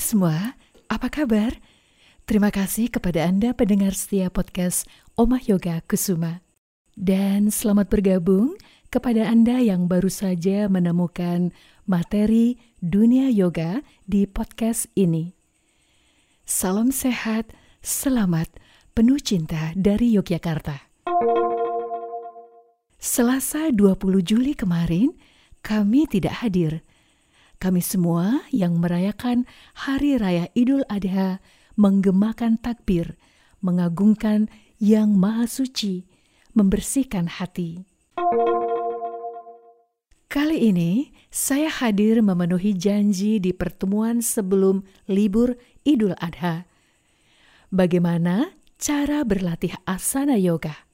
Semua, apa kabar? Terima kasih kepada Anda pendengar setia podcast Omah Yoga Kusuma. Dan selamat bergabung kepada Anda yang baru saja menemukan materi dunia yoga di podcast ini. Salam sehat, selamat, penuh cinta dari Yogyakarta. Selasa 20 Juli kemarin, kami tidak hadir. Kami semua yang merayakan Hari Raya Idul Adha menggemakan takbir, mengagungkan Yang Maha Suci, membersihkan hati. Kali ini saya hadir memenuhi janji di pertemuan sebelum libur Idul Adha. Bagaimana cara berlatih asana yoga?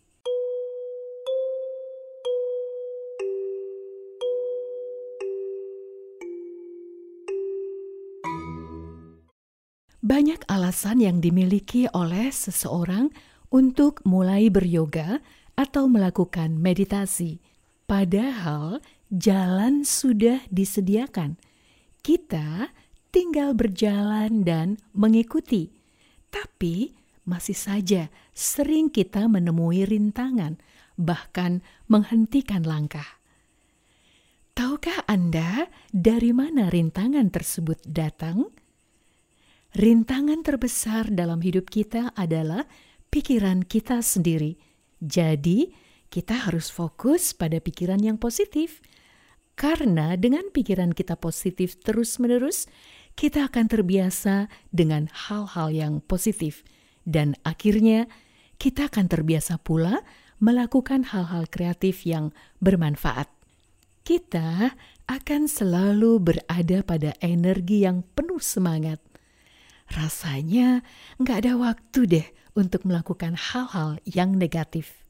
Banyak alasan yang dimiliki oleh seseorang untuk mulai beryoga atau melakukan meditasi. Padahal jalan sudah disediakan. Kita tinggal berjalan dan mengikuti. Tapi masih saja sering kita menemui rintangan, bahkan menghentikan langkah. Tahukah Anda dari mana rintangan tersebut datang? Rintangan terbesar dalam hidup kita adalah pikiran kita sendiri. Jadi, kita harus fokus pada pikiran yang positif. Karena dengan pikiran kita positif terus-menerus, kita akan terbiasa dengan hal-hal yang positif. Dan akhirnya, kita akan terbiasa pula melakukan hal-hal kreatif yang bermanfaat. Kita akan selalu berada pada energi yang penuh semangat rasanya nggak ada waktu deh untuk melakukan hal-hal yang negatif.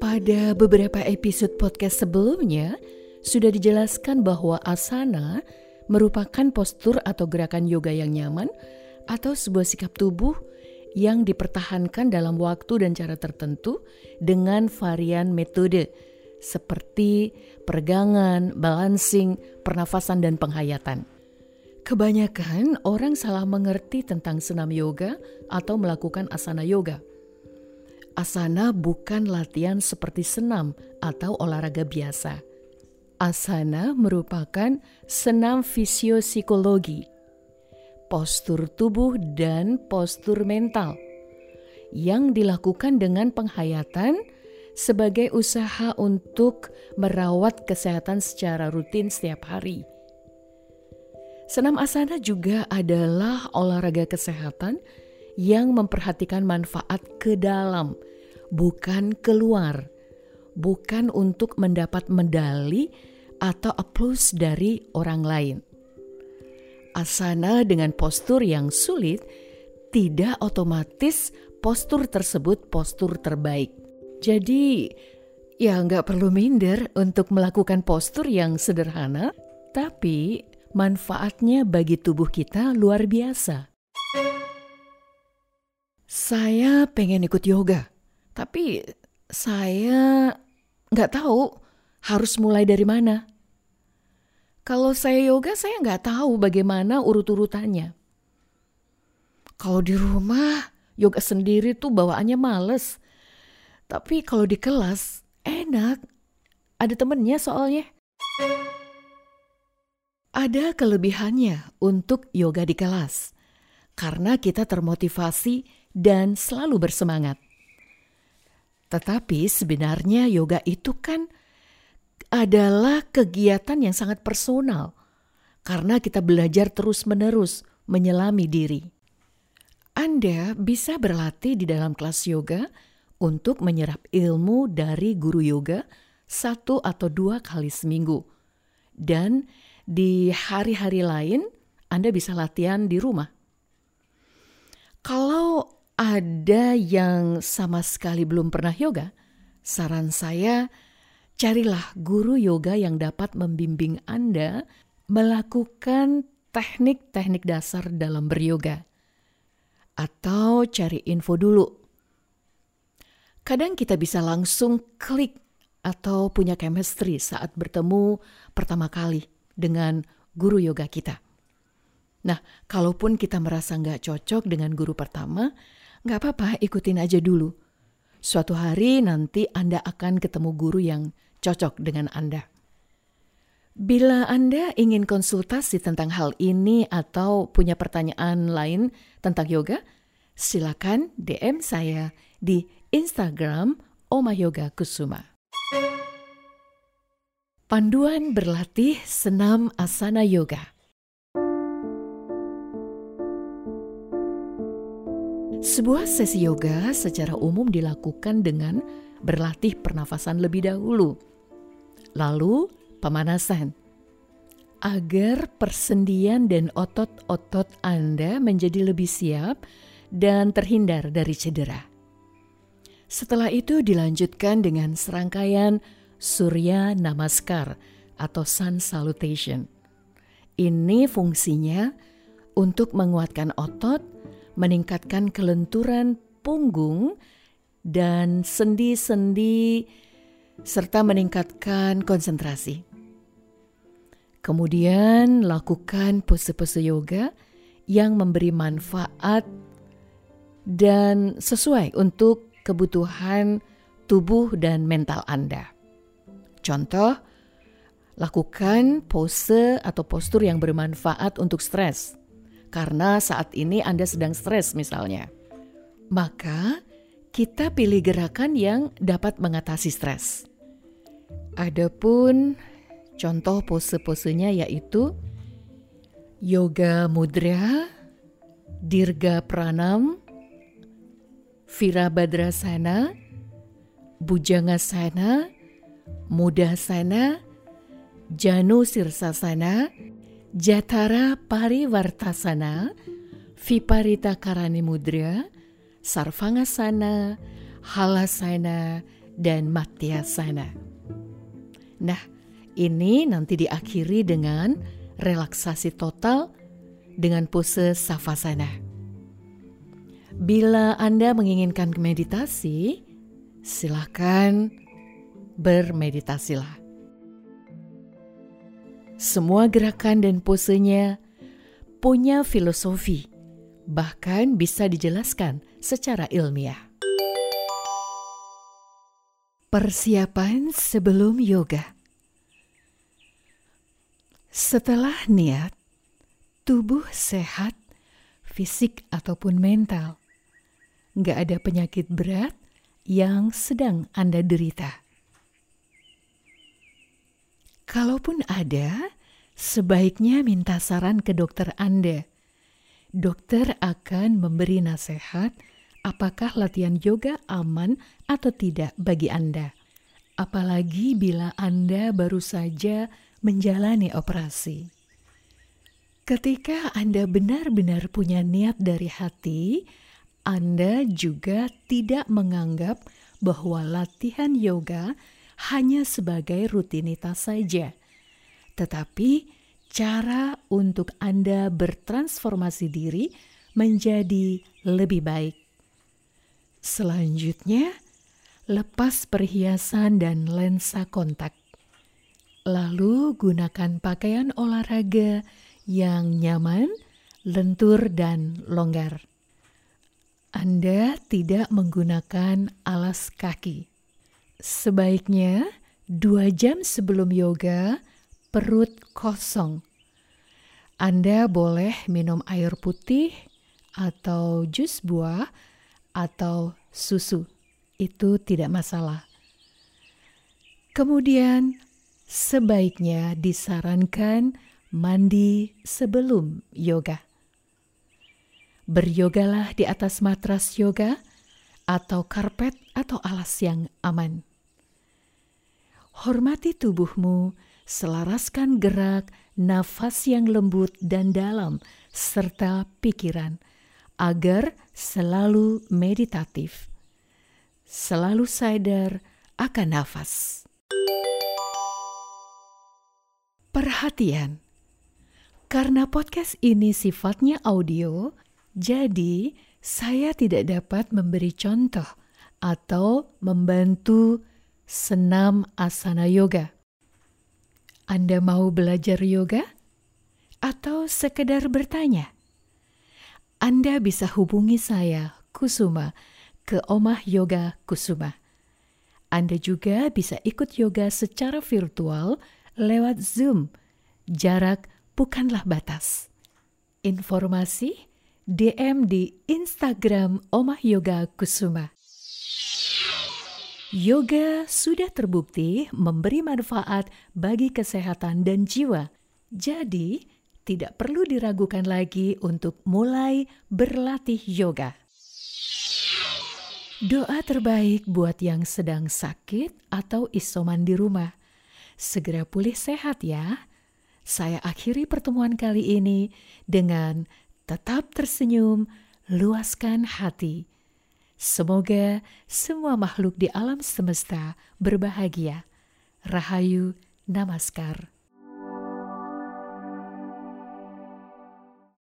Pada beberapa episode podcast sebelumnya, sudah dijelaskan bahwa asana merupakan postur atau gerakan yoga yang nyaman atau sebuah sikap tubuh yang dipertahankan dalam waktu dan cara tertentu dengan varian metode seperti peregangan, balancing, pernafasan, dan penghayatan. Kebanyakan orang salah mengerti tentang senam yoga atau melakukan asana yoga. Asana bukan latihan seperti senam atau olahraga biasa. Asana merupakan senam fisiopsikologi, postur tubuh dan postur mental yang dilakukan dengan penghayatan, sebagai usaha untuk merawat kesehatan secara rutin setiap hari. Senam asana juga adalah olahraga kesehatan yang memperhatikan manfaat ke dalam, bukan keluar, bukan untuk mendapat medali atau aplaus dari orang lain. Asana dengan postur yang sulit tidak otomatis postur tersebut postur terbaik. Jadi, ya nggak perlu minder untuk melakukan postur yang sederhana, tapi manfaatnya bagi tubuh kita luar biasa. Saya pengen ikut yoga, tapi saya nggak tahu harus mulai dari mana. Kalau saya yoga, saya nggak tahu bagaimana urut-urutannya. Kalau di rumah, yoga sendiri tuh bawaannya males. Tapi kalau di kelas enak, ada temennya soalnya. Ada kelebihannya untuk yoga di kelas, karena kita termotivasi dan selalu bersemangat. Tetapi sebenarnya yoga itu kan adalah kegiatan yang sangat personal, karena kita belajar terus-menerus menyelami diri. Anda bisa berlatih di dalam kelas yoga untuk menyerap ilmu dari guru yoga satu atau dua kali seminggu. Dan di hari-hari lain, Anda bisa latihan di rumah. Kalau ada yang sama sekali belum pernah yoga, saran saya carilah guru yoga yang dapat membimbing Anda melakukan teknik-teknik dasar dalam beryoga. Atau cari info dulu Kadang kita bisa langsung klik atau punya chemistry saat bertemu pertama kali dengan guru yoga kita. Nah, kalaupun kita merasa nggak cocok dengan guru pertama, nggak apa-apa, ikutin aja dulu. Suatu hari nanti Anda akan ketemu guru yang cocok dengan Anda. Bila Anda ingin konsultasi tentang hal ini atau punya pertanyaan lain tentang yoga, silakan DM saya di Instagram Oma Yoga Kusuma. Panduan berlatih senam asana yoga. Sebuah sesi yoga secara umum dilakukan dengan berlatih pernafasan lebih dahulu, lalu pemanasan, agar persendian dan otot-otot Anda menjadi lebih siap dan terhindar dari cedera. Setelah itu dilanjutkan dengan serangkaian Surya Namaskar atau Sun Salutation. Ini fungsinya untuk menguatkan otot, meningkatkan kelenturan punggung dan sendi-sendi serta meningkatkan konsentrasi. Kemudian lakukan pose-pose yoga yang memberi manfaat dan sesuai untuk kebutuhan tubuh dan mental Anda. Contoh, lakukan pose atau postur yang bermanfaat untuk stres. Karena saat ini Anda sedang stres misalnya. Maka kita pilih gerakan yang dapat mengatasi stres. Adapun contoh pose-posenya yaitu yoga mudra, dirga pranam, virabhadrasana, bujangasana, Mudasana, Janu Sirsasana, Jatara Parivartasana, Viparita Karani Mudra, Sarvangasana, Halasana, dan Matyasana. Nah, ini nanti diakhiri dengan relaksasi total dengan pose Savasana. Bila Anda menginginkan meditasi, silakan bermeditasilah. Semua gerakan dan posenya punya filosofi, bahkan bisa dijelaskan secara ilmiah. Persiapan sebelum yoga. Setelah niat, tubuh sehat, fisik ataupun mental. Nggak ada penyakit berat yang sedang Anda derita. Kalaupun ada, sebaiknya minta saran ke dokter Anda. Dokter akan memberi nasihat apakah latihan yoga aman atau tidak bagi Anda. Apalagi bila Anda baru saja menjalani operasi. Ketika Anda benar-benar punya niat dari hati, Anda juga tidak menganggap bahwa latihan yoga hanya sebagai rutinitas saja, tetapi cara untuk Anda bertransformasi diri menjadi lebih baik. Selanjutnya, lepas perhiasan dan lensa kontak. Lalu gunakan pakaian olahraga yang nyaman, lentur, dan longgar. Anda tidak menggunakan alas kaki. Sebaiknya dua jam sebelum yoga, perut kosong. Anda boleh minum air putih atau jus buah atau susu. Itu tidak masalah. Kemudian, sebaiknya disarankan mandi sebelum yoga. Beryogalah di atas matras yoga atau karpet atau alas yang aman. Hormati tubuhmu, selaraskan gerak, nafas yang lembut dan dalam, serta pikiran, agar selalu meditatif. Selalu sadar akan nafas. Perhatian, karena podcast ini sifatnya audio, jadi saya tidak dapat memberi contoh atau membantu senam asana yoga. Anda mau belajar yoga? Atau sekedar bertanya? Anda bisa hubungi saya, Kusuma, ke Omah Yoga Kusuma. Anda juga bisa ikut yoga secara virtual lewat Zoom. Jarak bukanlah batas. Informasi DM di Instagram Omah Yoga Kusuma. Yoga sudah terbukti memberi manfaat bagi kesehatan dan jiwa. Jadi, tidak perlu diragukan lagi untuk mulai berlatih yoga. Doa terbaik buat yang sedang sakit atau isoman di rumah. Segera pulih sehat ya. Saya akhiri pertemuan kali ini dengan tetap tersenyum, luaskan hati Semoga semua makhluk di alam semesta berbahagia. Rahayu Namaskar.